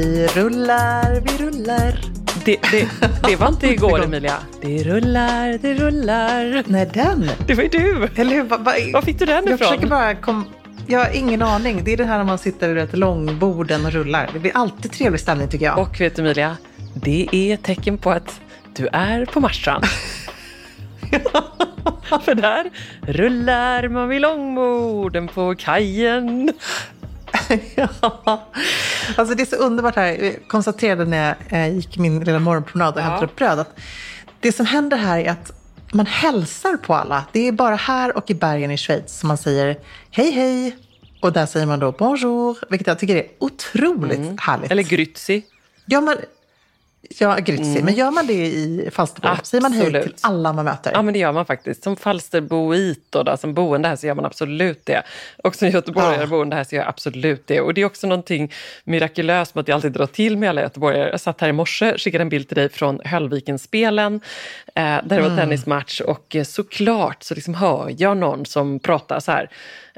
Vi rullar, vi rullar. Det, det, det var inte igår Emilia. Det rullar, det rullar. Nej, den. Det var ju du. Eller hur? Va, va, Var fick du den jag ifrån? försöker bara kom, Jag har ingen aning. Det är det här när man sitter vid ett långborden och rullar. Det blir alltid trevlig stämning tycker jag. Och vet du Emilia, det är ett tecken på att du är på Marstrand. För där rullar man vid långborden på kajen. ja. Alltså det är så underbart här. Jag konstaterade när jag eh, gick min lilla morgonpromenad och Ja. hämtade upp bröd att det som händer här är att man hälsar på alla. Det är bara här och i bergen i Schweiz som man säger hej hej. Och där säger man då bonjour, vilket jag tycker är otroligt härligt. Eller Grützi. Gör man, ja, Grützi, men gör man det i Falsterbo? Säger man hej Absolut. till alla man möter? Ja, men det gör man faktiskt. Som Falsterboit och då, som boende här så gör man absolut det. Och som göteborgare Ja. boende här så gör jag absolut det. Och det är också någonting mirakulöst med att jag alltid drar till med alla göteborgare. Jag satt här i morse, skickade en bild till dig från Höllviken-spelen. Eh, där det var tennismatch och eh, såklart så liksom hör jag någon som pratar så här.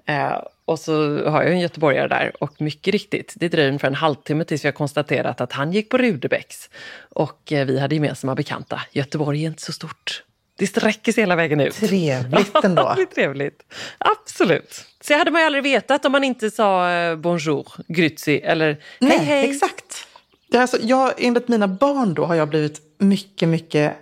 Eh, och så har jag en göteborgare där och mycket riktigt, det dröjer ungefär en halvtimme tills vi har konstaterat att han gick på Rudebecks. Och eh, vi hade gemensamma bekanta. Göteborg är inte så stort. Det sträcker sig hela vägen ut. Trevligt ändå. det är trevligt. Absolut. Så hade man ju aldrig vetat om man inte sa eh, bonjour, grüezi eller hej Nej, hej. exakt. Det är alltså, jag, enligt mina barn då har jag blivit mycket, mycket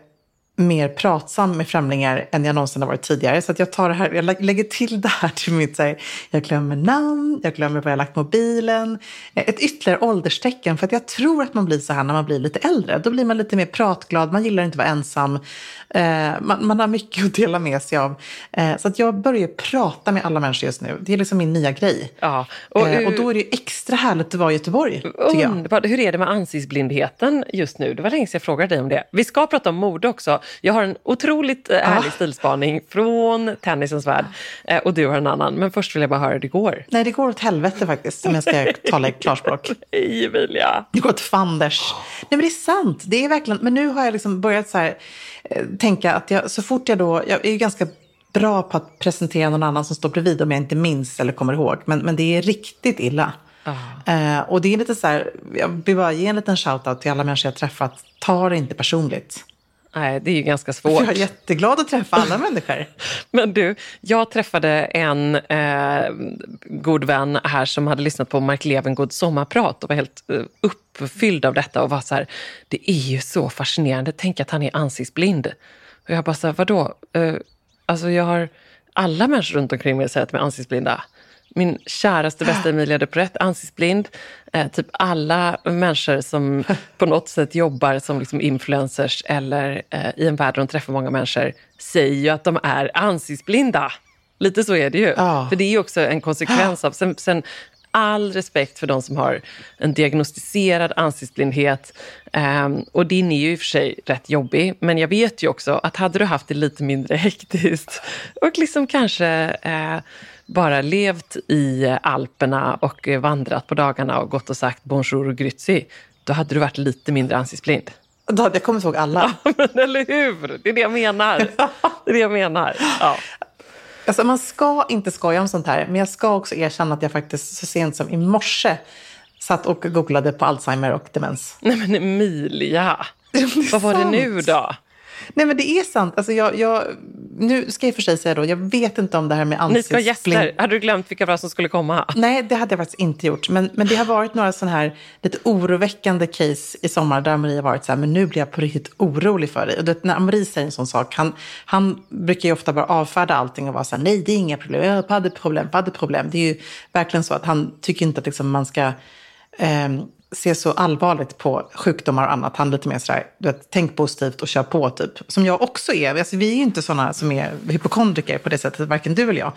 mer pratsam med främlingar än jag någonsin har varit tidigare. Så att jag tar det här, jag lä- lägger till det här till mitt, så här, jag glömmer namn, jag glömmer var jag lagt mobilen. Eh, Ett ytterligare ålderstecken, för att jag tror att man blir så här när man blir lite äldre. Då blir man lite mer pratglad, man gillar inte att vara ensam. Eh, man, man har mycket att dela med sig av. Eh, så att jag börjar prata med alla människor just nu. Det är liksom min nya grej. Ja, Och, eh, och då är det extra härligt att vara i Göteborg. Underbart. Hur är det med ansiktsblindheten just nu? Det var länge sedan jag frågade dig om det. Vi ska prata om mode också. Jag har en otroligt eh, härlig stilspaning från tennisens värld eh, och du har en annan. Men först vill jag bara höra hur det går. Nej, det går åt helvete faktiskt, om jag ska tala klarspråk. Hej Emilia! Det går åt fanders. Nej, men det är sant. Det är verkligen, men nu har jag liksom börjat så här, eh, tänka att jag, så fort jag då, jag är ju ganska bra på att presentera någon annan som står bredvid om jag inte minns eller kommer ihåg. Men, men det är riktigt illa. Eh, och det är lite så här, jag vill bara ge en liten shout-out till alla människor jag träffat. Ta det inte personligt. Nej, det är ju ganska svårt. jag är jätteglad att träffa alla människor. Men du, jag träffade en eh, god vän här som hade lyssnat på Mark Levengoods sommarprat och var helt eh, uppfylld av detta och var så här, det är ju så fascinerande, tänk att han är ansiktsblind. Och jag bara så här, vadå? Eh, alltså jag har alla människor runt omkring mig säger att de är ansiktsblinda. Min käraste bästa Emilia de Porrett, ansiktsblind. Eh, typ alla människor som på något sätt jobbar som liksom influencers eller eh, i en värld där de träffar många människor säger ju att de är ansiktsblinda. Lite så är det ju. Ja. För det är ju också en konsekvens av... Sen, sen all respekt för de som har en diagnostiserad ansiktsblindhet. Ehm, och din är ju i och för sig rätt jobbig, men jag vet ju också att hade du haft det lite mindre hektiskt och liksom kanske eh, bara levt i Alperna och vandrat på dagarna och gått och sagt bonjour och grüezi, då hade du varit lite mindre ansiktsblind. Då hade jag kommit ihåg alla. Men eller hur? Det är det jag menar. Det är det jag menar. Ja. Alltså man ska inte skoja om sånt här, men jag ska också erkänna att jag faktiskt så sent som i morse satt och googlade på Alzheimer och demens. Nej men Emilia, Det vad var det sant. nu då? Nej men det är sant. Alltså jag, jag, nu ska jag för sig säga då, jag vet inte om det här med Ni ska ha gäster. Hade du glömt vilka det var som skulle komma? Nej, det hade jag faktiskt inte gjort. Men, men det har varit några sådana här lite oroväckande case i sommar där Maria har varit så här, men nu blir jag på riktigt orolig för dig. Och du vet, när Marie säger en sån sak, han, han brukar ju ofta bara avfärda allting och vara så här, nej det är inga problem, jag har problem, problem. Det är ju verkligen så att han tycker inte att liksom, man ska ehm, ser så allvarligt på sjukdomar och annat. Han är lite mer sådär, du vet, tänk positivt och kör på typ. Som jag också är. Alltså, vi är ju inte sådana som är hypokondriker på det sättet, varken du eller jag.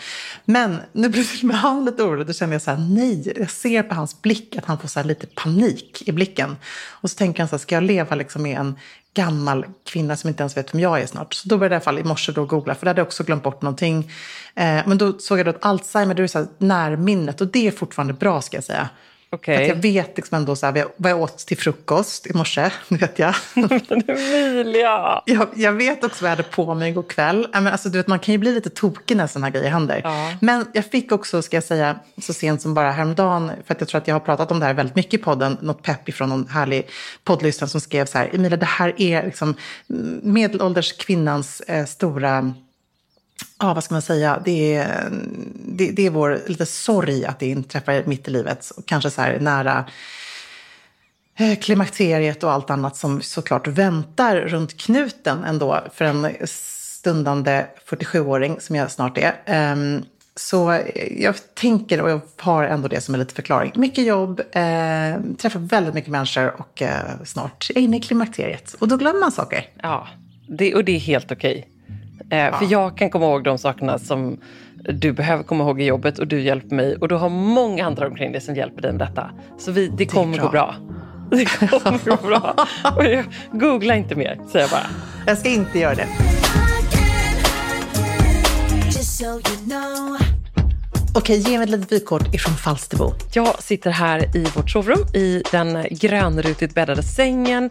Men nu blir till och med han lite orolig. Då känner jag så här, nej, jag ser på hans blick att han får så här lite panik i blicken. Och så tänker han så här, ska jag leva liksom med en gammal kvinna som inte ens vet vem jag är snart. Så då började jag i alla fall i morse då googla, för det hade jag också glömt bort någonting. Eh, men då såg jag då att Alzheimer, det är så här närminnet och det är fortfarande bra ska jag säga. Okej. För att jag vet liksom ändå så här, vad jag åt till frukost i morse, det vet jag. Emilia! jag. Jag vet också vad jag hade på mig igår kväll. Men alltså, du vet, man kan ju bli lite tokig när sådana här grejer händer. Ja. Men jag fick också, ska jag säga, så sent som bara häromdagen, för att jag tror att jag har pratat om det här väldigt mycket i podden, något pepp ifrån någon härlig poddlyssnare som skrev så här, Emilia, det här är liksom medelålders kvinnans eh, stora Ja, vad ska man säga? Det är, det, det är vår lite sorg att det inträffar mitt i livet. Och kanske så här nära eh, klimakteriet och allt annat som såklart väntar runt knuten ändå för en stundande 47-åring som jag snart är. Ehm, så jag tänker, och jag har ändå det som en liten förklaring. Mycket jobb, eh, träffar väldigt mycket människor och eh, snart är jag inne i klimakteriet. Och då glömmer man saker. Ja, det, och det är helt okej. Eh, För jag kan komma ihåg de sakerna som du behöver komma ihåg i jobbet och du hjälper mig. Och du har många andra omkring dig som hjälper dig med detta. Så vi, det kommer bra. gå bra. Det kommer gå bra. Och jag, googla inte mer, säger jag bara. Jag ska inte göra det. Okej, ge mig ett litet vykort ifrån Falsterbo. Jag sitter här i vårt sovrum i den grönrutigt bäddade sängen.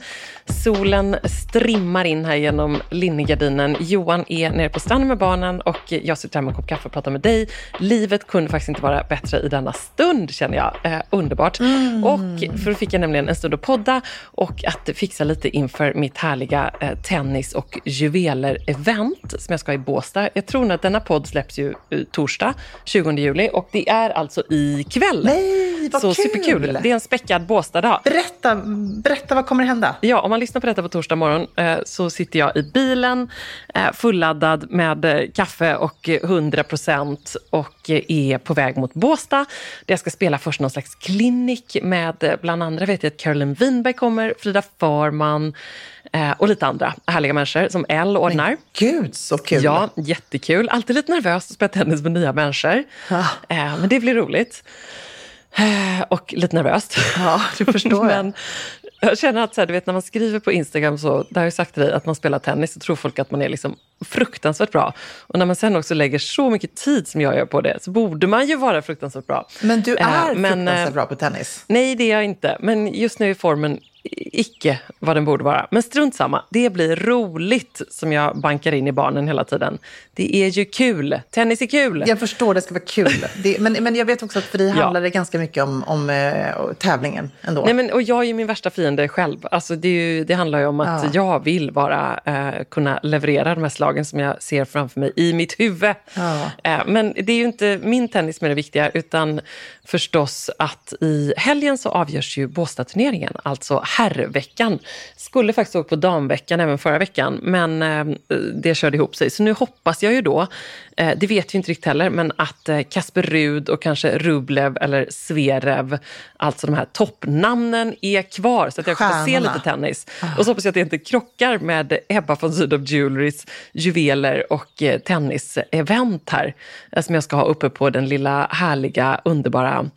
Solen strimmar in här genom linnegardinen. Johan är nere på stranden med barnen och jag sitter här med en kopp kaffe och pratar med dig. Livet kunde faktiskt inte vara bättre i denna stund känner jag. Eh, underbart. Och för då fick jag nämligen en stund att podda och att fixa lite inför mitt härliga eh, tennis och juveler-event som jag ska ha i Båstad. Jag tror att denna podd släpps ju eh, torsdag 20 juli och det är alltså ikväll. Nej, vad Så kul! superkul. Det är en späckad Båstad-dag. Berätta, berätta, vad kommer hända? Ja, om man lyssnar på detta på torsdag morgon eh, så sitter jag i bilen eh, fulladdad med eh, kaffe och eh, 100 procent och är på väg mot Båstad. Jag ska spela först någon slags klinik med bland andra vet jag att Caroline Winberg kommer, Frida Farman och lite andra härliga människor som Elle ordnar. Gud, så kul! Ja, jättekul. Alltid lite nervös att spela tennis med nya människor. Ja. Eh, men det blir roligt. Eh, och lite nervöst. Ja, det förstår jag. men jag känner att så här, du vet, när man skriver på Instagram, så, där har jag sagt till dig att man spelar tennis, så tror folk att man är liksom fruktansvärt bra. Och när man sen också lägger så mycket tid som jag gör på det, så borde man ju vara fruktansvärt bra. Men du Eh, är men, eh, fruktansvärt bra på tennis. Nej, det är jag inte. Men just nu är formen icke vad den borde vara. Men strunt samma. Det blir roligt som jag bankar in i barnen hela tiden. Det är ju kul. Tennis är kul. Jag förstår, det ska vara kul. Det, men, men jag vet också att för dig handlar det ganska mycket om, om eh, tävlingen ändå. Nej, men, och jag är ju min värsta fiende själv. Alltså, det, är ju, det handlar ju om att Ja. jag vill vara, eh, kunna leverera de här slagen som jag ser framför mig i mitt huvud. Ja. Eh, men det är ju inte min tennis som är det viktiga, utan förstås att i helgen så avgörs ju Båstadturneringen, alltså herrveckan. Skulle faktiskt åka på damveckan även förra veckan, men eh, det körde ihop sig. Så nu hoppas jag ju då, det vet vi inte riktigt heller, men att eh, Kasper Rud och kanske Rublev eller Zverev, alltså de här toppnamnen, är kvar så att jag kan se lite tennis. Och så hoppas jag att det inte krockar med Ebba von Sydow Jewelrys juveler och eh, tennisevent här. eh, Som jag ska ha uppe på den lilla härliga, underbara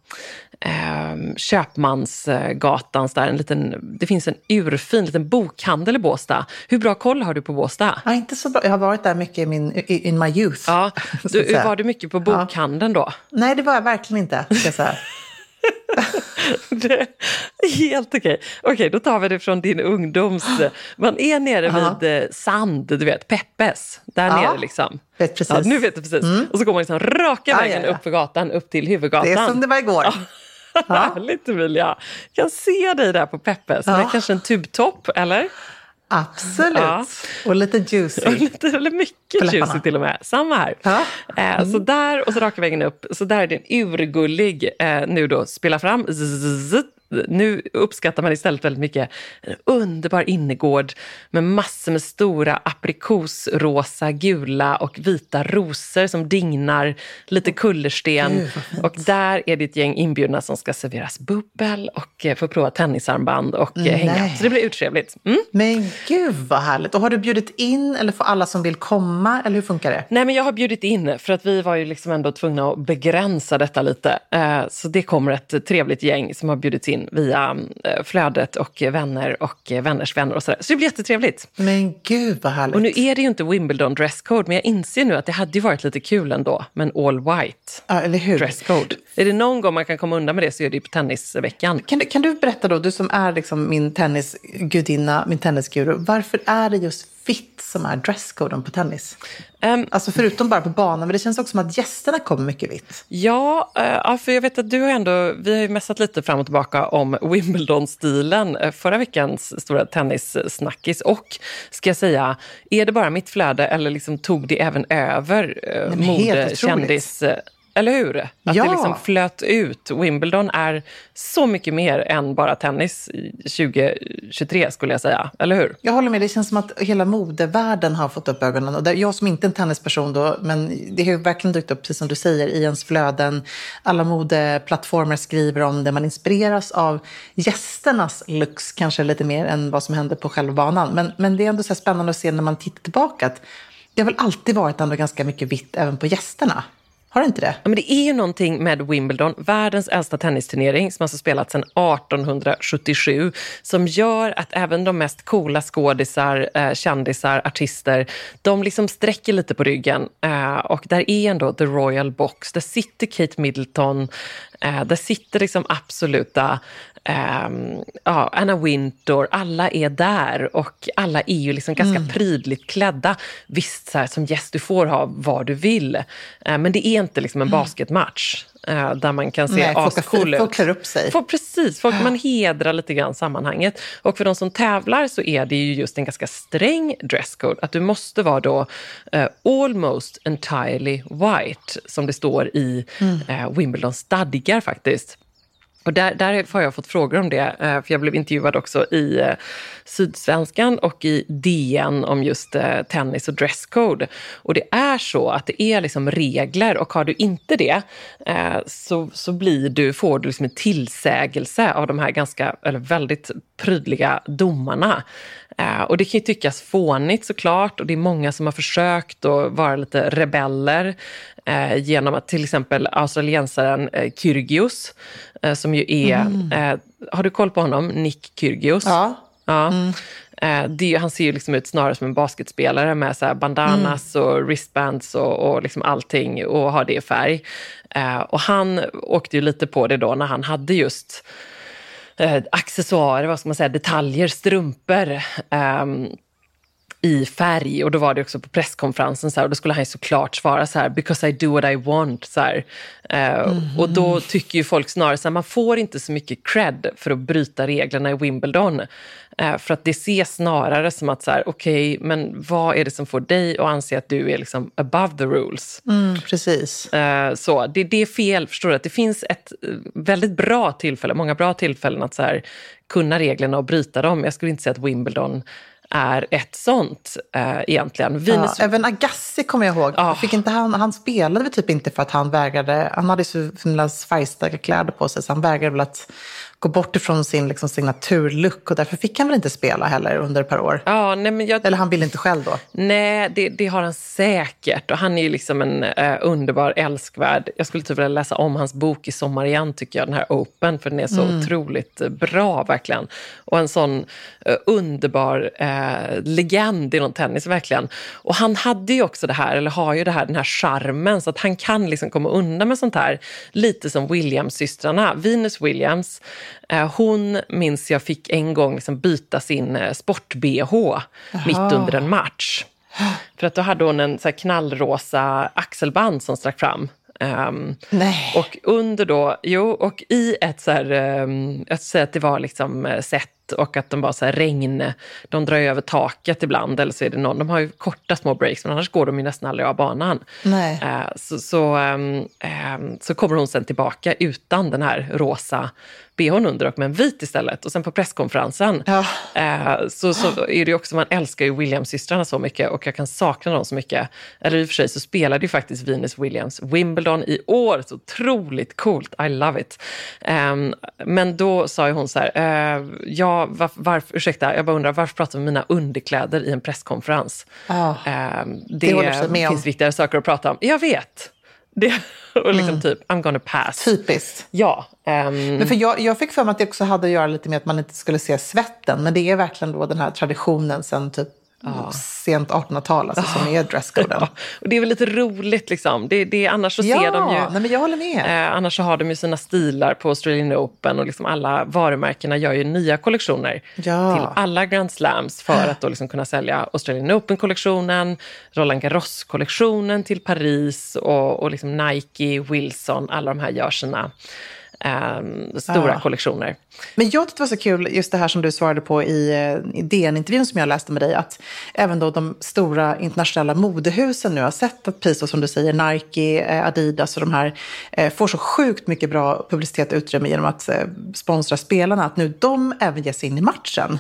eh, Köpmansgatans där. En liten, det finns en urfin liten bokhandel i Båstad. Hur bra koll har du på Båstad? Ja, inte så bra. Jag har varit där mycket i min, in my youth. Ja, du, var du mycket på bokhandeln då? Nej, det var jag verkligen inte. Ska säga. Det är helt okej. Okej, då tar vi det från din ungdoms... Man är nere Ja. vid eh, Sand, du vet, Peppes. Där Ja, nere liksom. vet precis. Mm. Ja, nu vet du precis. Och så går man liksom raka Ja, vägen ja, ja. upp för gatan, upp till huvudgatan. Det är som det var igår. Härligt Emilia. Jag kan se dig där på Peppes. Ja. Med kanske en tubtopp, eller? Absolut. Ja. Och lite juicy. Lite, eller mycket juicy till och med. Samma här. Ja. Eh, Så där och så raka vägen upp. Så där är det en urgullig, eh, nu då, spela fram, zzz, nu uppskattar man istället väldigt mycket en underbar innergård med massor med stora aprikosrosa, gula och vita rosor som dignar, lite kullersten. Gud, och där är det ett gäng inbjudna som ska serveras bubbel och eh, få prova tennisarmband och eh, hänga. Så det blir urtrevligt. Mm. Men gud vad härligt. Och har du bjudit in eller får alla som vill komma? Eller hur funkar det? Nej, men jag har bjudit in, för att vi var ju liksom ändå tvungna att begränsa detta lite. Eh, Så det kommer ett trevligt gäng som har bjudits in via eh, flödet och vänner och eh, vänners vänner och sådär. Så det blir jättetrevligt. Men gud vad härligt. Och nu är det ju inte Wimbledon dresscode, men jag inser nu att det hade ju varit lite kul ändå med en all white ja, eller hur? dresscode. Är det någon gång man kan komma undan med det så är det ju på tennisveckan. Kan du, kan du berätta då, du som är liksom min tennisgudinna, min tennisguru, varför är det just vitt som är dresscoden på tennis? Ehm, Alltså förutom bara på banan, men det känns också som att gästerna kommer mycket vitt. Ja, ja, för jag vet att du har ändå, vi har ju messat lite fram och tillbaka om Wimbledon-stilen, eh, förra veckans stora tennissnackis. Och, ska jag säga, är det bara mitt flöde eller liksom tog det även över helt mode, kändis... Eller hur? Att Ja. det liksom flöt ut. Wimbledon är så mycket mer än bara tennis i 2023, skulle jag säga. Eller hur? Jag håller med, det känns som att hela modevärlden har fått upp ögonen. Och där, jag som inte är en tennisperson då, men det har ju verkligen dykt upp, precis som du säger, i ens flöden. Alla modeplattformar skriver om det, man inspireras av gästernas looks kanske lite mer än vad som händer på själva banan. Men, men det är ändå så spännande att se när man tittar tillbaka att det har väl alltid varit ändå ganska mycket vitt även på gästerna. Har det inte det? Ja, men det är ju någonting med Wimbledon, världens äldsta tennisturnering som alltså spelats sedan 1877, som gör att även de mest coola skådisar, eh, kändisar, artister, de liksom sträcker lite på ryggen. Eh, och där är ändå The Royal Box, där sitter Kate Middleton, eh, där sitter liksom absoluta ehm, ja, Anna Wintour, alla är där och alla är ju liksom ganska prydligt klädda. Visst, så här, som gäst, du får ha vad du vill, eh, men det är inte liksom en basketmatch. eh, där man kan se ascool ut. folk klär upp sig. Folk, precis, folk, man hedrar lite grann sammanhanget. Och för de som tävlar så är det ju just en ganska sträng dresscode. Att du måste vara då eh, almost entirely white, som det står i eh, Wimbledons stadgar faktiskt. Och där, där har jag fått frågor om det, eh, för jag blev intervjuad också i eh, Sydsvenskan och i DN om just eh, tennis och dresscode. Och det är så att det är liksom regler och har du inte det så, så blir du, får du liksom en tillsägelse av de här ganska, eller väldigt prydliga domarna. Eh, och det kan ju tyckas fånigt såklart och det är många som har försökt att vara lite rebeller eh, genom att till exempel australiensaren eh, Kyrgios, eh, som ju är, eh, har du koll på honom, Nick Kyrgios? Ja. Ja. Eh, det, han ser ju liksom ut snarare som en basketspelare med så bandanas och wristbands och, och liksom allting och har det i färg. Och han åkte ju lite på det då när han hade just eh, accessoarer, vad ska man säga, detaljer, strumpor. ehm, i färg och då var det också på presskonferensen så här, och då skulle han ju såklart svara så här “because I do what I want”. Så här. Eh, Och då tycker ju folk snarare så här, man får inte så mycket cred för att bryta reglerna i Wimbledon. Eh, för att det ses snarare som att så här, okej, men vad är det som får dig att anse att du är liksom above the rules? Mm, precis. Eh, Så det, det är fel, förstår du? Att det finns ett väldigt bra tillfälle, många bra tillfällen att så här, kunna reglerna och bryta dem. Jag skulle inte säga att Wimbledon är ett sånt eh, egentligen. Ja, Venus, även Agassi kommer jag ihåg. Ah. Fick inte han, han spelade väl typ inte för att han vägrade. Han hade så himla färgstarka kläder på sig så han vägrade väl att gå bort ifrån sin liksom, signaturlook och därför fick han väl inte spela heller under ett par år. ja, nej, men jag, Eller han ville inte själv då. Nej, det, det har han säkert. Och han är ju liksom en eh, underbar älskvärd. Jag skulle typ vilja läsa om hans bok i sommar igen, tycker jag, den här Open, för den är så otroligt eh, bra, verkligen. Och en sån eh, underbar eh, legend inom tennis, verkligen. Och han hade ju också det här, eller har ju det här, den här charmen, så att han kan liksom komma undan med sånt här. Lite som Williams-systrarna. Venus Williams, hon minns jag fick en gång liksom byta sin eh, sport-bh mitt under en match. För att då hade hon en så knallrosa axelband som stack fram. Nej. och under då, jo, och i ett så här, um, jag säger att det var liksom eh, set natt och att de bara så här regn, de drar över taket ibland eller så är det någon, de har ju korta små breaks men annars går de ju nästan aldrig av banan. Nej. Eh, så, så, ehm, ehm, så kommer hon sen tillbaka utan den här rosa bhn under och med en vit istället. Och sen på presskonferensen Ja. eh, så, så är det också, man älskar ju Williams-systrarna så mycket och jag kan sakna dem så mycket. Eller i och för sig så spelade ju faktiskt Venus Williams Wimbledon i år, så otroligt coolt, I love it. Ehm, men då sa ju hon så här, eh, ja, varför, varför, ursäkta, jag bara undrar varför pratar vi om mina underkläder i en presskonferens? Ja. Ehm, Det det med om. finns viktigare saker att prata om. Jag vet. Det, och liksom typ, I'm gonna pass. Typiskt. Ja. ehm, Men för jag, jag fick för mig att det också hade att göra lite med att man inte skulle se svetten. Men det är verkligen då den här traditionen sen typ sent 1800-tal alltså, som är dresscoden. ja, och det är väl lite roligt liksom. Det, det, annars så Ja, ser de ju... nej, men jag håller med. Eh, annars så har de ju sina stilar på Australian Open och liksom alla varumärkena gör ju nya kollektioner Ja. till alla Grand Slams för att då liksom kunna sälja Australian Open-kollektionen, Roland Garros-kollektionen till Paris och, och liksom Nike, Wilson, alla de här gör sina ehm, stora Ja. kollektioner. Men jag tyckte det var så kul, just det här som du svarade på i, eh, i DN-intervjun som jag läste med dig, att även då de stora internationella modehusen nu har sett att priser som du säger, Nike, eh, Adidas och de här eh, får så sjukt mycket bra publicitet och utrymme genom att sponsra spelarna, att nu de även ger sig in i matchen.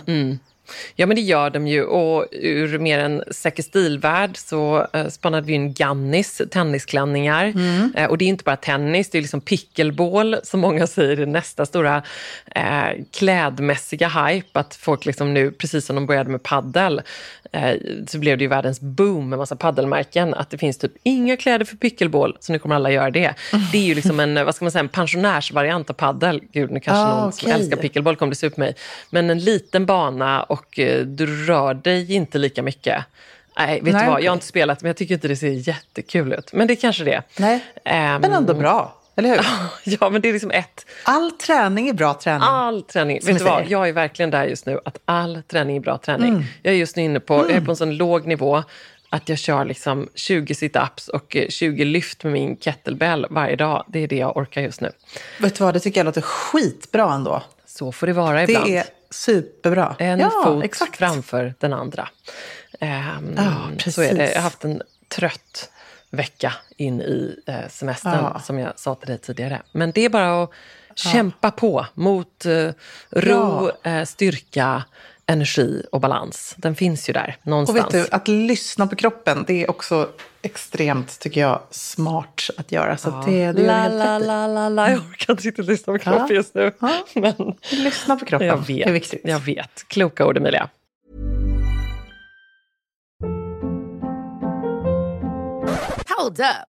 Ja, men det gör de ju. Och ur mer en säker stilvärld så eh, spannade vi in Gannis tennisklänningar. Eh, och det är inte bara tennis, det är liksom pickleball som många säger är nästa stora eh, klädmässiga hype. Att folk liksom nu, precis som de började med paddel, eh, så blev det ju världens boom med massa paddelmärken. Att det finns typ inga kläder för pickleball, så nu kommer alla göra det. Det är ju liksom en, vad ska man säga, en pensionärsvariant av paddel. Gud, nu kanske Ah, någon som okej. älskar pickleball kommer bli sur på mig. Men en liten bana och eh, du rör dig inte lika mycket. Nej, vet Nej, du vad? Jag har inte spelat, men jag tycker inte det ser jättekul ut. Men det kanske det är. Nej, Ehm, men ändå bra, eller hur? Ja, men det är liksom ett. All träning är bra träning. All träning. Som vet du vad? säger. Jag är verkligen där just nu, att all träning är bra träning. Mm. Jag är just nu inne på, jag är på en sån låg nivå att jag kör liksom 20 sit-ups och eh, 20 lyft med min kettlebell varje dag. Det är det jag orkar just nu. Vet du vad, det tycker jag låter skitbra ändå. Så får det vara ibland. Det är superbra. En ja, fot exakt. framför den andra. Ehm, Ja, så är det. precis. Jag har haft en trött vecka in i eh, semestern, Ja. som jag sa till dig tidigare. Men det är bara att kämpa på mot eh, ro, eh, styrka, energi och balans. Den finns ju där Och någonstans. vet du, att lyssna på kroppen, det är också extremt, tycker jag, smart att göra. Så att det, det la, la, la, la, la. Jag orkar inte riktigt lyssna på kroppen Ja. just nu. Ja. Men Lyssna på kroppen, jag det är vet, viktigt. jag vet. Kloka ord, Emilia. Hold up.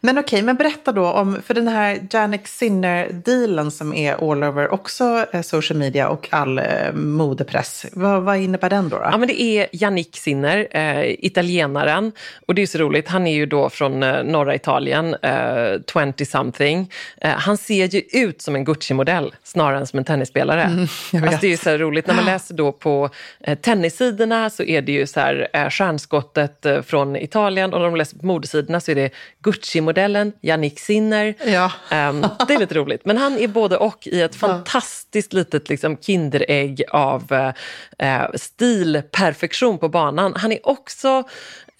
Men okej, men berätta då om, för den här Janik Sinner-dealen som är all over också eh, social media och all eh, modepress. Vad, vad innebär den då? då? Ja, men det är Yannick Sinner, eh, italienaren. Och det är så roligt, han är ju då från eh, norra Italien, eh, 20-something. Eh, han ser ju ut som en Gucci-modell snarare än som en tennisspelare. Mm, alltså, det är ju så roligt, när man läser då på eh, tennissidorna så är det ju så här stjärnskottet från Italien och när de läser på modesidorna så är det Gucci-modellen, Yannick Sinner. Ja. Ehm, det är lite roligt. Men han är både och i ett fantastiskt litet liksom, kinderägg av eh, stilperfektion på banan. Han är också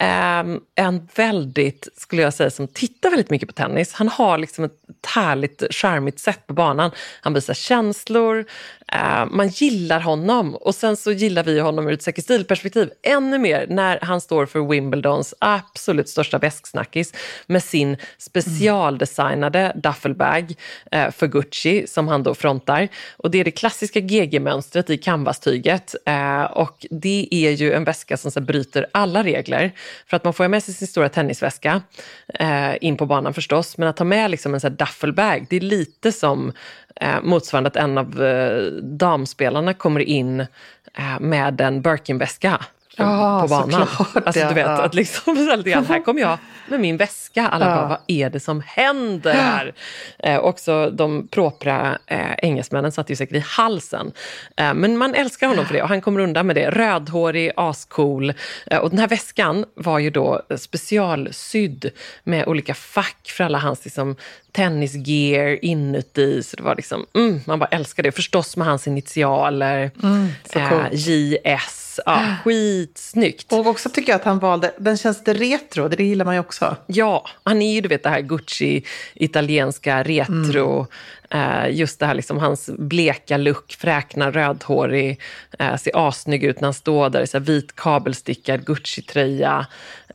Ehm, en väldigt, skulle jag säga, som tittar väldigt mycket på tennis. Han har liksom ett härligt, charmigt sätt på banan. Han visar känslor, eh, man gillar honom och sen så gillar vi honom ur ett säker ännu mer när han står för Wimbledons absolut största väsksnackis med sin specialdesignade duffelbag eh, för Gucci som han då frontar. Och det är det klassiska GG-mönstret i canvastyget eh, och det är ju en väska som så bryter alla regler. För att man får ju med sig sin stora tennisväska eh, in på banan förstås, men att ta med liksom en sån här duffelbag, det är lite som eh, motsvarande att en av eh, damspelarna kommer in eh, med en Birkin-väska. Ja, på banan. såklart, Alltså, du vet, Ja. att liksom, här kommer jag med min väska. Alla Ja. bara, vad är det som händer här? Eh, också de propra eh, engelsmännen satt ju säkert i halsen. Eh, men man älskar honom för det och han kommer undan med det. Rödhårig, ascool. Eh, och den här väskan var ju då specialsydd med olika fack för alla hans liksom, tennisgear inuti. Så det var liksom, mm, man bara älskar det. Förstås med hans initialer. så eh, Ja, skitsnyggt. Och också tycker jag att han valde, den känns lite retro, det gillar man ju också. Ja, han är ju du vet det här Gucci, italienska retro. Eh, just det här liksom hans bleka look, fräkna, rödhårig, eh, ser assnygg ut när han står där i så vit kabelstickad Gucci-tröja.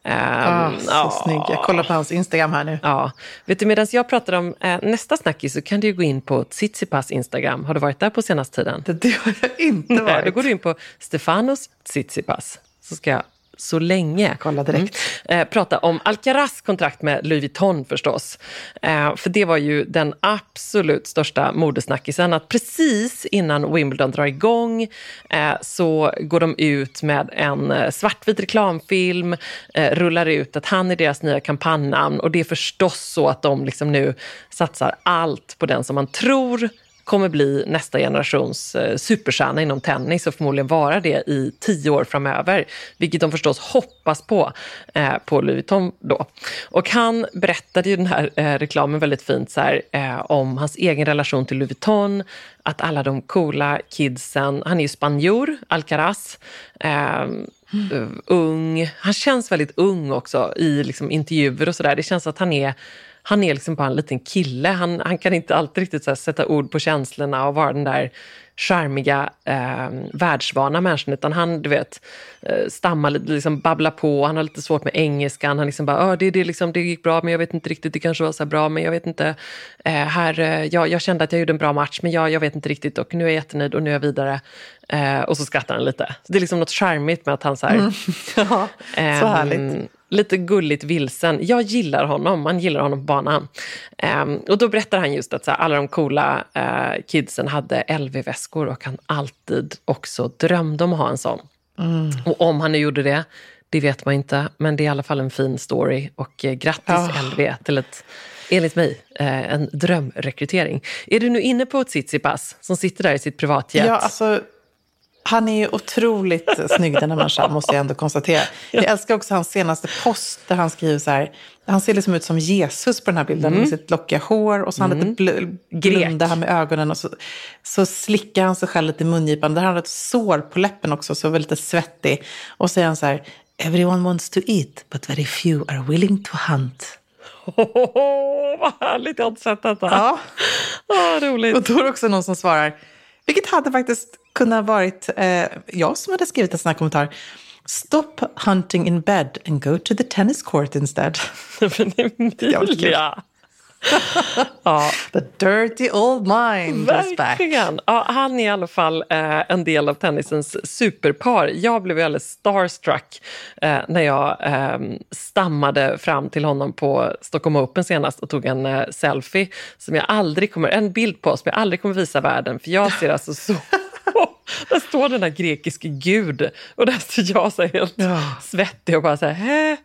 Eh, Ah, så ja. snygg. Jag kollar på hans Instagram här nu. Ja, vet du medan jag pratar om eh, nästa snackis så kan du gå in på Tsitsipas Instagram. Har du varit där på senaste tiden? Det, det har jag inte Nej, då varit. går du in på Stefanos Tsitsipas. Så ska jag så länge Kolla direkt. Mm. Eh, prata om Alcaraz kontrakt med Louis Vuitton förstås. Eh, för det var ju den absolut största modesnackisen. Att precis innan Wimbledon drar igång eh, så går de ut med en eh, svartvit reklamfilm, eh, rullar ut att han är deras nya kampanjnamn och det är förstås så att de liksom nu satsar allt på den som man tror kommer bli nästa generations eh, superstjärna inom tennis och förmodligen vara det i tio år framöver. Vilket de förstås hoppas på, eh, på Louis Vuitton då. Och han berättade ju den här eh, reklamen väldigt fint så här, eh, om hans egen relation till Louis Vuitton, att alla de coola kidsen, han är ju spanjor, Alcaraz, eh, eh, ung, han känns väldigt ung också i liksom, intervjuer och sådär. Det känns att han är han är liksom bara en liten kille. Han, han kan inte alltid riktigt här, sätta ord på känslorna och vara den där charmiga, eh, världsvana människan. Utan han, du vet, eh, stammar lite, liksom babblar på. Han har lite svårt med engelskan. Han liksom bara, "Ja, det, det, liksom, det gick bra, men jag vet inte riktigt. Det kanske var så bra, men jag vet inte. Eh, här, eh, jag, jag kände att jag gjorde en bra match, men jag, jag vet inte riktigt. Och nu är jag jättenöjd och nu är jag vidare. Eh, och så skrattar han lite. Så det är liksom något charmigt med att han så här, Ja, så Ehm, härligt. Lite gulligt vilsen. Jag gillar honom, man gillar honom på banan. Um, och då berättar han just att så här, alla de coola uh, kidsen hade LV-väskor och han alltid också drömde om att ha en sån. Mm. Och om han nu gjorde det, det vet man inte, men det är i alla fall en fin story. Och eh, grattis oh. LV till ett, enligt mig, eh, en drömrekrytering. Är du nu inne på ett Tsitsipas som sitter där i sitt privatjet? Ja, alltså, han är ju otroligt snygg den här människan, måste jag ändå konstatera. Jag älskar också hans senaste post där han skriver så här, han ser liksom ut som Jesus på den här bilden mm. med sitt lockiga hår och så har han mm. lite bl blunda här med ögonen och så, så slickar han sig själv lite i mungipan. Där har han ett sår på läppen också, så lite svettig. Och så säger han så här, Everyone wants to eat, but very few are willing to hunt. Oh, vad härligt, jag har inte sett detta. Ja. Oh, roligt. Och då är det också någon som svarar, vilket hade faktiskt kunnat varit eh, jag som hade skrivit en sån här kommentar. Stop hunting in bed and go to the tennis court instead. Men Emilia! ja. The dirty old mind back. Ja, han är i alla fall eh, en del av tennisens superpar. Jag blev alldeles starstruck eh, när jag eh, stammade fram till honom på Stockholm Open senast och tog en eh, selfie som jag aldrig kommer, en bild på som jag aldrig kommer visa världen för jag ser alltså så där står den där grekiske gud och där står jag så helt ja. svettig och bara så här,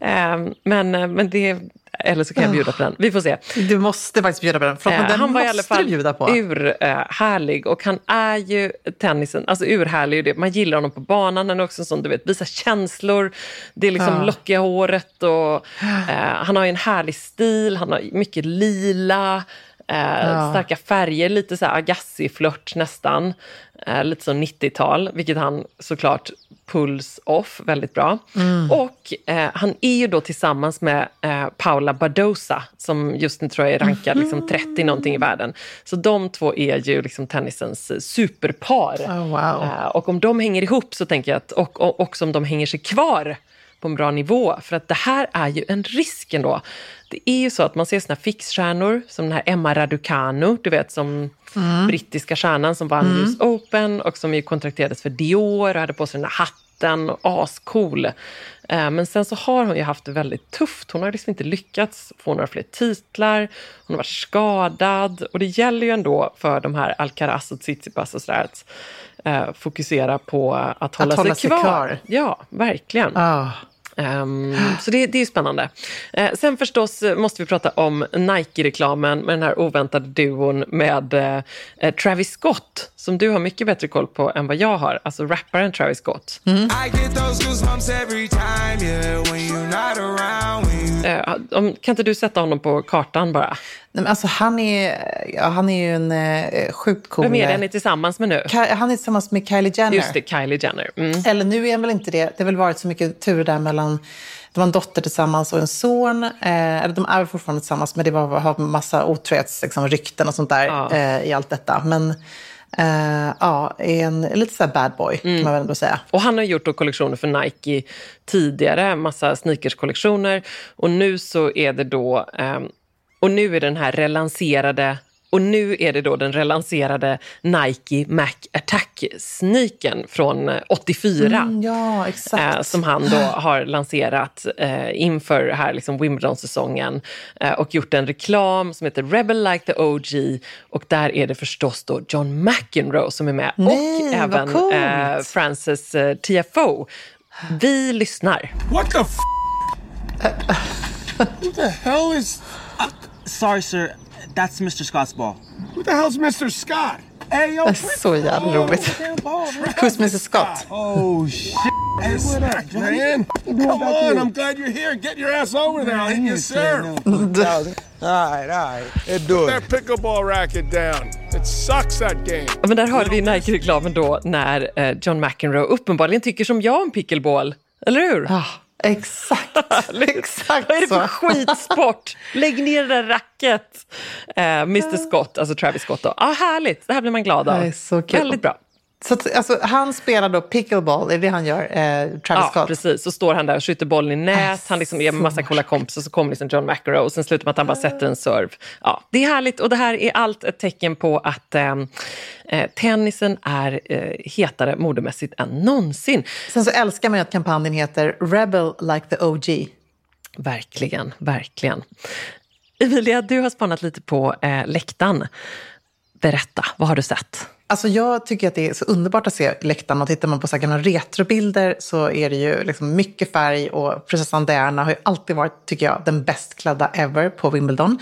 ähm, men, eh, men det eller så kan jag bjuda på den. Vi får se. Du måste faktiskt bjuda på den. För eh, den han var i alla fall bjuda på. urhärlig. Eh, och han är ju tennisen, alltså urhärlig. Det. Man gillar honom på banan. Han är också en sån, du vet, visar känslor. Det är liksom ja. lockiga håret och eh, han har ju en härlig stil. Han har mycket lila. Eh, ja. Starka färger, lite så Agassi-flört nästan. Eh, lite som 90-tal, vilket han såklart pulls off väldigt bra. Mm. Och eh, han är ju då tillsammans med eh, Paula Badosa som just nu tror jag är rankad liksom 30 mhm. någonting i världen. Så de två är ju liksom tennisens superpar. Oh, wow. eh, och om de hänger ihop så tänker jag att, och, och också om de hänger sig kvar på en bra nivå. För att det här är ju en risk ändå. Det är ju så att man ser såna fixstjärnor som den här Emma Raducanu, du vet som mm. brittiska stjärnan som vann mm. US Open och som ju kontrakterades för Dior och hade på sig den här hatten och ascool. Eh, men sen så har hon ju haft det väldigt tufft. Hon har liksom inte lyckats få några fler titlar. Hon har varit skadad och det gäller ju ändå för de här Alcaraz och Tsitsipas och sådär att eh, fokusera på att hålla, att hålla sig, kvar. sig, kvar. Ja, verkligen. Oh. Um, så det, det är spännande. Uh, sen förstås måste vi prata om Nike-reklamen med den här oväntade duon med uh, Travis Scott som du har mycket bättre koll på än vad jag har. Alltså rapparen Travis Scott. Mm. Uh, kan inte du sätta honom på kartan bara? Nej, men alltså, han, är, ja, han är ju en uh, sjukt cool... Vem är det han är tillsammans med nu? han är tillsammans med Kylie Jenner. Just det, Kylie Jenner. Mm. Eller nu är han väl inte det. Det har väl varit så mycket tur där mellan de har en dotter tillsammans och en son. Eh, eller de är fortfarande tillsammans, men det var, har massa otrohetsrykten liksom, och sånt där ja. eh, i allt detta. Men Uh, ja, är en lite så bad boy mm. kan man väl ändå säga. Och han har gjort kollektioner för Nike tidigare, massa sneakerskollektioner. Och nu så är det då, um, och nu är den här relanserade och nu är det då den relanserade Nike Mac Attack-sneakern från 84. Eh, mm, ja, exakt. Eh, som han då har lanserat eh, inför här liksom Wimbledon-säsongen. Eh, och gjort en reklam som heter Rebel Like the OG. Och där är det förstås då John McEnroe som är med. Nej, och även eh, Frances eh, TFO. Vi lyssnar. What the f... Who the hell is... Uh, sorry sir. That's Mr. Scott's ball. Who the hell's Mr. Scott? Hey, yo, That's så jävla roligt. Who's Mrs. Scott? Oh, shit. Hey, what up, man? Come on, I'm glad you're here. Get your ass over there. I'll hit you, sir. all right, all right. Let's do it. That pickleball racket down. It sucks that game. men där hörde vi Nike-reklamen då när eh, John McEnroe uppenbarligen tycker som jag om pickleball. Eller hur? Ah. Exakt, exakt Vad är det för skitsport? Lägg ner det där racket. Eh, Mr Scott, alltså Travis Scott. Då. Ah, härligt, det här blir man glad av. Det är så kul. Väldigt bra. Så alltså, han spelar då pickleball, är det han gör, eh, Travis Ja, Scott? precis. Så står han där och skjuter bollen i nät. Han liksom ger en massa coola kompisar. Så kommer liksom John McEnroe och sen slutar med att han bara sätter en serve. Ja, det är härligt och det här är allt ett tecken på att eh, eh, tennisen är eh, hetare modemässigt än någonsin. Sen så älskar man ju att kampanjen heter Rebel like the OG. Verkligen, verkligen. Emilia, du har spanat lite på eh, läktaren. Berätta, vad har du sett? Alltså jag tycker att det är så underbart att se läktaren och tittar man på så här gamla retrobilder så är det ju liksom mycket färg och prinsessan Diana har ju alltid varit, tycker jag, den bäst klädda ever på Wimbledon.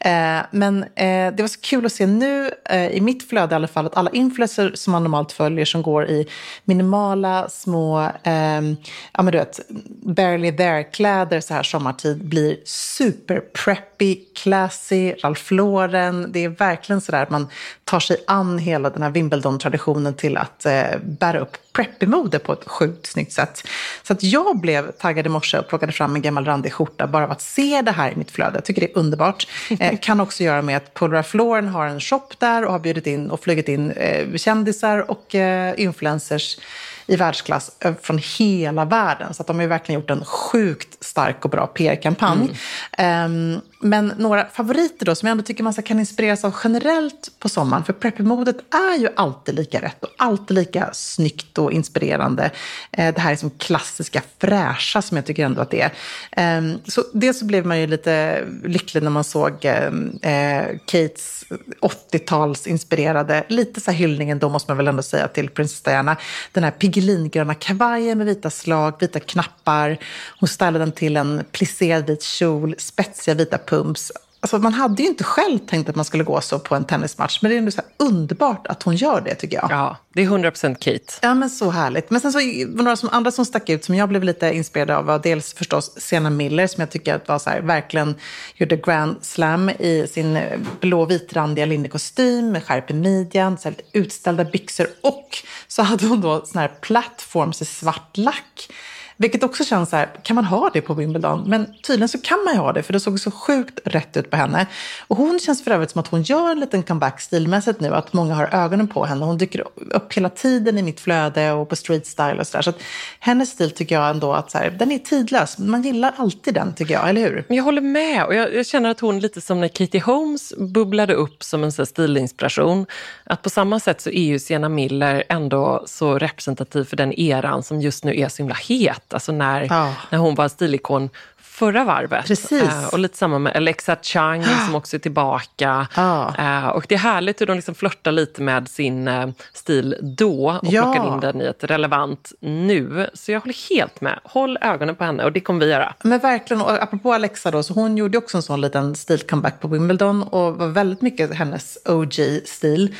Eh, men eh, det var så kul att se nu, eh, i mitt flöde i alla fall, att alla influencers som man normalt följer som går i minimala små, ehm, ja men du vet, barely there-kläder så här sommartid blir super preppy, classy, Ralph Lauren. Det är verkligen så där att man tar sig an hela den här Wimbledon-traditionen till att eh, bära upp preppy-mode på ett sjukt snyggt sätt. Så att jag blev taggad i morse och plockade fram en gammal randig skjorta bara av att se det här i mitt flöde. Jag tycker det är underbart. Eh, kan också göra med att Paul Ralph Lauren har en shop där och har bjudit in och flugit in eh, kändisar och eh, influencers i världsklass eh, från hela världen. Så att de har verkligen gjort en sjukt stark och bra PR-kampanj. Ehm, men några favoriter då som jag ändå tycker man kan inspireras av generellt på sommaren. För preppy-modet är ju alltid lika rätt och alltid lika snyggt och inspirerande. Eh, det här är som klassiska fräscha som jag tycker ändå att det är. Ehm, så dels så blev man ju lite lycklig när man såg eh, eh, Kates 80-talsinspirerade, lite så här hyllningen då måste man väl ändå säga till prinsessa Diana. Den här pigelingröna kavajen med vita slag, vita knappar. Hon ställde den till en plisserad vit kjol, spetsiga vita pumps. Alltså man hade ju inte själv tänkt att man skulle gå så på en tennismatch, men det är ändå så underbart att hon gör det tycker jag. Ja, det är 100% Kate. Ja, men så härligt. Men sen så var några som, andra som stack ut som jag blev lite inspirerad av var dels förstås Sienna Miller som jag tycker att var så här, verkligen gjorde grand slam i sin eh, blå vitrandiga linnekostym med skärp i midjan, så här lite utställda byxor och så hade hon då sån här plattforms i svart lack. Vilket också känns så här, kan man ha det på Wimbledon? Men tydligen så kan man ju ha det, för det såg så sjukt rätt ut på henne. Och hon känns för övrigt som att hon gör en liten comeback stilmässigt nu, att många har ögonen på henne. Hon dyker upp hela tiden i mitt flöde och på street style och sådär. Så att hennes stil tycker jag ändå att så här, den är tidlös. Man gillar alltid den tycker jag, eller hur? Jag håller med och jag, jag känner att hon lite som när Katie Holmes bubblade upp som en så här stilinspiration. Att på samma sätt så är ju Sienna Miller ändå så representativ för den eran som just nu är så himla het. Alltså när, Ja. när hon var stilikon förra varvet. Precis. Eh, och lite samma med Alexa Chang som också är tillbaka. Ja. Eh, och det är härligt hur de liksom flörtar lite med sin eh, stil då och Ja. plockar in den i ett relevant nu. Så jag håller helt med. Håll ögonen på henne och det kommer vi göra. Men verkligen, och apropå Alexa då, så hon gjorde också en sån liten stil-comeback på Wimbledon och var väldigt mycket hennes OG-stil.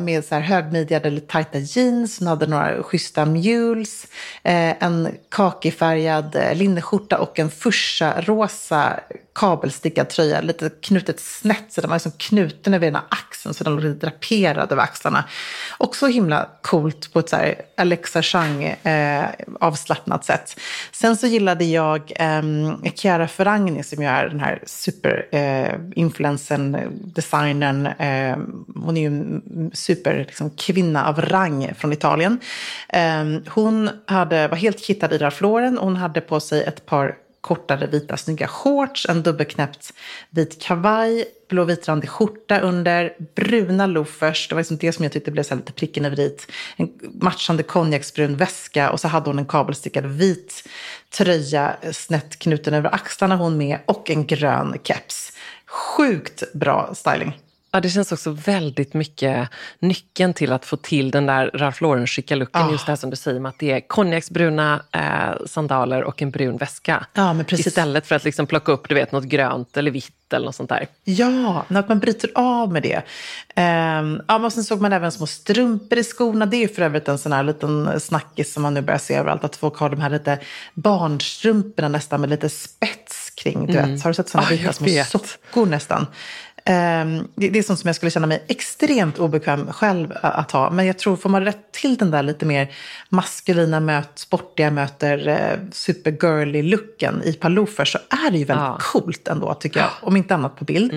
Med så här högmidjade, lite tajta jeans, hon hade några schyssta mules, en kakifärgad linneskjorta och en fuchsia-rosa kabelstickad tröja, lite knutet snett, så den var liksom knuten över ena axeln, så den låg lite draperad över axlarna. Också himla coolt på ett så här Alexa Chang eh, avslappnat sätt. Sen så gillade jag eh, Chiara Ferragni som ju är den här superinfluencern, eh, designern. Eh, hon är ju en superkvinna liksom, kvinna av rang från Italien. Eh, hon hade, var helt kittad i Ralph Lauren. Hon hade på sig ett par kortare vita snygga shorts, en dubbelknäppt vit kavaj, blå vitrandig skjorta under, bruna loafers, det var liksom det som jag tyckte blev så lite pricken över dit, en matchande konjaksbrun väska och så hade hon en kabelstickad vit tröja snett knuten över axlarna hon med och en grön keps. Sjukt bra styling. Ja, det känns också väldigt mycket nyckeln till att få till den där Ralph Lauren-skicka looken. Ah. Just det här som du säger med att det är konjaksbruna eh, sandaler och en brun väska. Ja, men precis. Istället för att liksom plocka upp du vet, något grönt eller vitt eller något sånt där. Ja, att man bryter av med det. Ehm, ja, men sen såg man även små strumpor i skorna. Det är för övrigt en sån här liten snackis som man nu börjar se överallt. Att folk har de här lite barnstrumporna nästan med lite spets kring. Du vet. Har du sett såna vita jag små sockor nästan? Ehm, det, är sånt som jag skulle känna mig extremt obekväm själv att ha. Men jag tror, får man rätt till den där lite mer maskulina möt, sportiga möter eh, supergirly looken i par så är det ju väldigt Ja. coolt ändå tycker jag. Om inte annat på bild.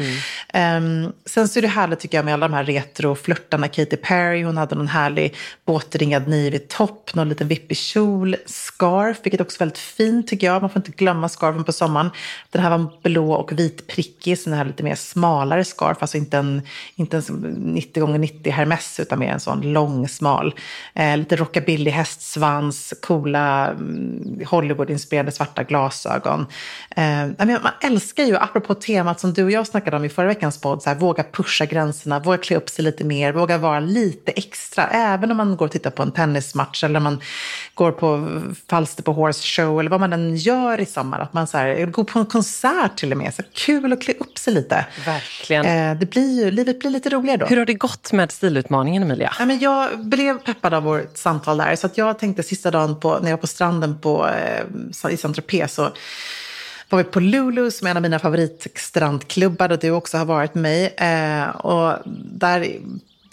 Ehm, sen så är det härligt tycker jag med alla de här retro-flörtarna. Katy Perry, hon hade någon härlig båtringad nivig topp, någon liten vippig kjol, scarf, vilket också är väldigt fint tycker jag. Man får inte glömma scarfen på sommaren. Den här var blå och vit prickig, så den här lite mer smalare scarf, alltså inte en, inte en 90x90 Hermes utan mer en sån lång, smal. Eh, lite rockabilly hästsvans, coola mm, Hollywood-inspirerade svarta glasögon. Eh, man älskar ju, apropå temat som du och jag snackade om i förra veckans podd, så här, våga pusha gränserna, våga klä upp sig lite mer, våga vara lite extra. Även om man går och tittar på en tennismatch eller man går på Falsterbo Horse Show eller vad man än gör i sommar. Att man så här, går på en konsert till och med. Så kul att klä upp sig lite. Verkligen. Eh, det blir ju, livet blir lite roligare då. Hur har det gått med stilutmaningen, Emilia? Ja, men jag blev peppad av vårt samtal där. Så att jag tänkte sista dagen på, när jag var på stranden på, eh, i Saint-Tropez så var vi på Lulu som är en av mina favoritstrandklubbar och du också har varit med mig. Eh, och där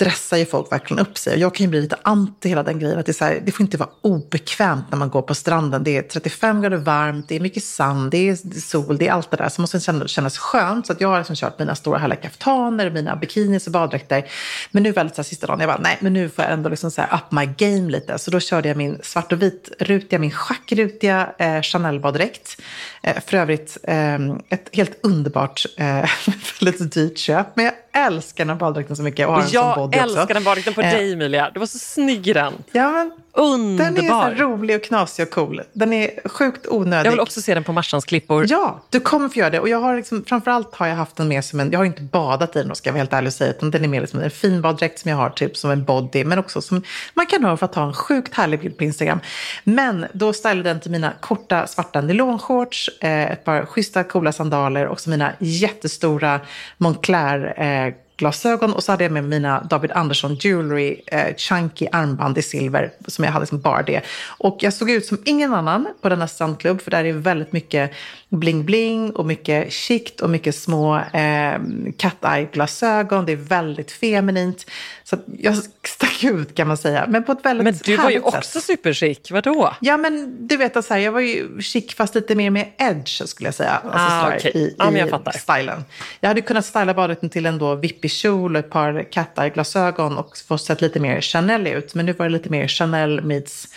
dressar ju folk verkligen upp sig. Och jag kan ju bli lite anti hela den grejen. Att det, är så här, det får inte vara obekvämt när man går på stranden. Det är 35 grader varmt, det är mycket sand, det är sol, det är allt det där. Så måste det kännas, skönt. Så att jag har liksom kört mina stora härliga kaftaner, mina bikinis och baddräkter. Men nu väldigt så här, sista dagen, jag bara, nej, men nu får jag ändå liksom så här, up my game lite. Så då körde jag min svart och vit-rutiga, min schackrutiga eh, Chanel-baddräkt. Eh, för övrigt eh, ett helt underbart, eh, väldigt dyrt köp. Men jag älskar den här baddräkten så mycket och har en sån Jag också. älskar den baddräkten på Eh, dig, Emilia. Du var så snygg i den. Ja, men den är så Underbar. rolig och knasig och cool. Den är sjukt onödig. Jag vill också se den på Marsans klippor. Ja, du kommer få göra det. Och jag har liksom, framförallt har jag haft den med som en, jag har inte badat i den ska jag vara helt ärlig och säga, utan den är mer liksom en fin baddräkt som jag har typ som en body, men också som man kan ha för att ta en sjukt härlig bild på Instagram. Men då stylade den till mina korta svarta nylonshorts, eh, ett par schyssta coola sandaler och så mina jättestora Moncler eh, glasögon och så hade jag med mina David Andersson Jewelry eh, chunky armband i silver som jag hade som bara det. Och jag såg ut som ingen annan på denna strandklubb för där är väldigt mycket bling-bling och mycket chict och mycket små eh, cat-eye-glasögon. Det är väldigt feminint. Så jag stack ut kan man säga, men på ett väldigt Men du var ju också sätt. superchic. Vadå? Ja, men du vet att så här, jag var ju chic fast lite mer med edge skulle jag säga. Alltså, Ah, här, okej. i, Ja, men jag fattar. stylen. Jag hade kunnat styla baddräkten till en då vippig kjol och ett par cat-eye-glasögon och få sett lite mer Chanel ut. Men nu var det lite mer Chanel meets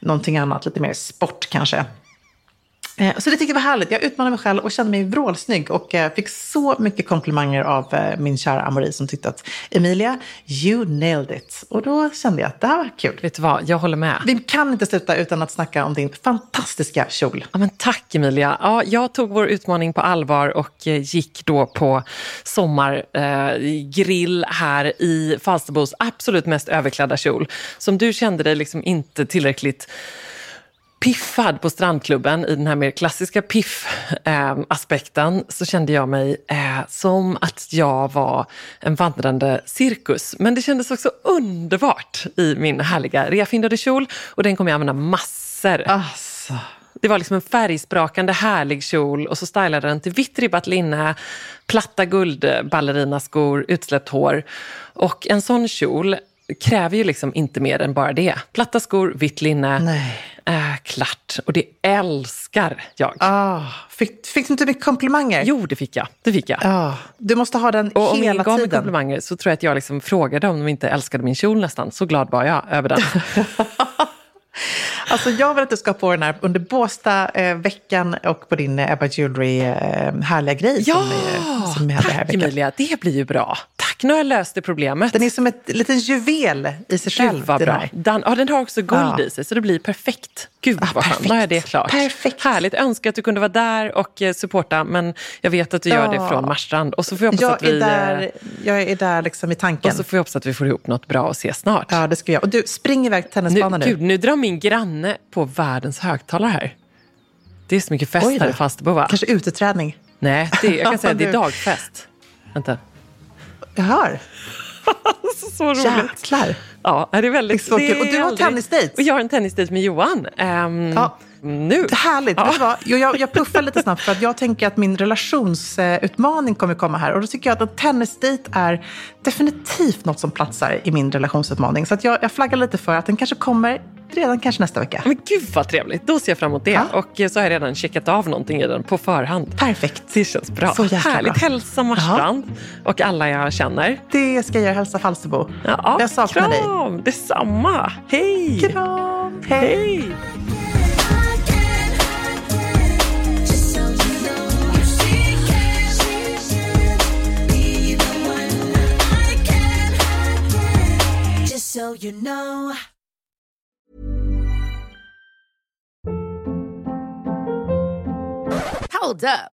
någonting annat, lite mer sport kanske. Eh, Så det tyckte jag var härligt. Jag utmanade mig själv och kände mig vrålsnygg och eh, fick så mycket komplimanger av eh, min kära Amori som tyckte att Emilia, you nailed it. Och då kände jag att det här var kul. Vet du vad, jag håller med. Vi kan inte sluta utan att snacka om din fantastiska kjol. Ja, men tack Emilia. Ja, jag tog vår utmaning på allvar och gick då på sommargrill eh, här i Falsterbos absolut mest överklädda kjol. Som du kände dig liksom inte tillräckligt piffad på strandklubben i den här mer klassiska piff-aspekten så kände jag mig eh, som att jag var en vandrande cirkus. Men det kändes också underbart i min härliga reafindade kjol och den kommer jag använda massor. Alltså. Det var liksom en färgsprakande härlig kjol och så stylade den till vitt ribbat linne, platta guldballerinaskor, utsläppt hår. Och en sån kjol kräver ju liksom inte mer än bara det. Platta skor, vitt linne, äh, klart. Och det älskar jag. Ah, fick, fick du inte mycket komplimanger? Jo, det fick jag. Det fick jag. Ah, du måste ha den Och om hela ingen gav mig tiden. komplimanger så tror jag att jag liksom frågade om de inte älskade min kjol nästan. Så glad var jag över den. Alltså jag vill att du ska på den här under Båstad-veckan och på din eh, Ebba Jewelry eh, härliga grej ja, som, eh, som vi hade här veckan. Emilia. Det blir ju bra. Tack, nu har jag löst det problemet. Den är som ett liten juvel i sig själv. Gud vad bra. Den, ja, den har också guld Ja. i sig så det blir perfekt. Gud Ah, vad skönt, nu jag det perfekt. klart. Perfekt. Härligt, önskar att du kunde vara där och eh, supporta men jag vet att du gör Ja. det från Marstrand. Och så får jag hoppas att Jag är vi, där, eh, jag är där liksom i tanken. och så får jag hoppas att vi får ihop något bra och ses snart. Ja, det ska jag. Och du, spring iväg till nu, tennisbanan nu. Gud, nu drar min granne på världens högtalare här. Det är så mycket fest här i Falsterbo va? Kanske uteträning. Nej, det, jag kan säga att det är dagfest. Vänta. Jag hör. så roligt. Jäklar. Ja, det är väldigt... Det är kul. Och du har aldrig- tennisdejt. Och jag har en tennisdejt med Johan. Ehm, Ja. Nu. Härligt. Ja. Vet du vad? Jag, jag, jag puffar lite snabbt för att jag tänker att min relationsutmaning kommer komma här. Och då tycker jag att en tennisdejt är definitivt något som platsar i min relationsutmaning. Så att jag, jag flaggar lite för att den kanske kommer redan kanske nästa vecka. Men gud vad trevligt. Då ser jag fram emot det. Ja. Och eh, så har jag redan checkat av någonting i den på förhand. Perfekt. Det känns bra. Så Härligt. bra. Hälsa Marstrand och alla jag känner. Det ska jag göra. Hälsa Falsterbo. Ja, jag saknar dig. Kram. Detsamma. Hej! Kram. Hej! Just so you know, she can be the one I can. Just so you know. Hold up.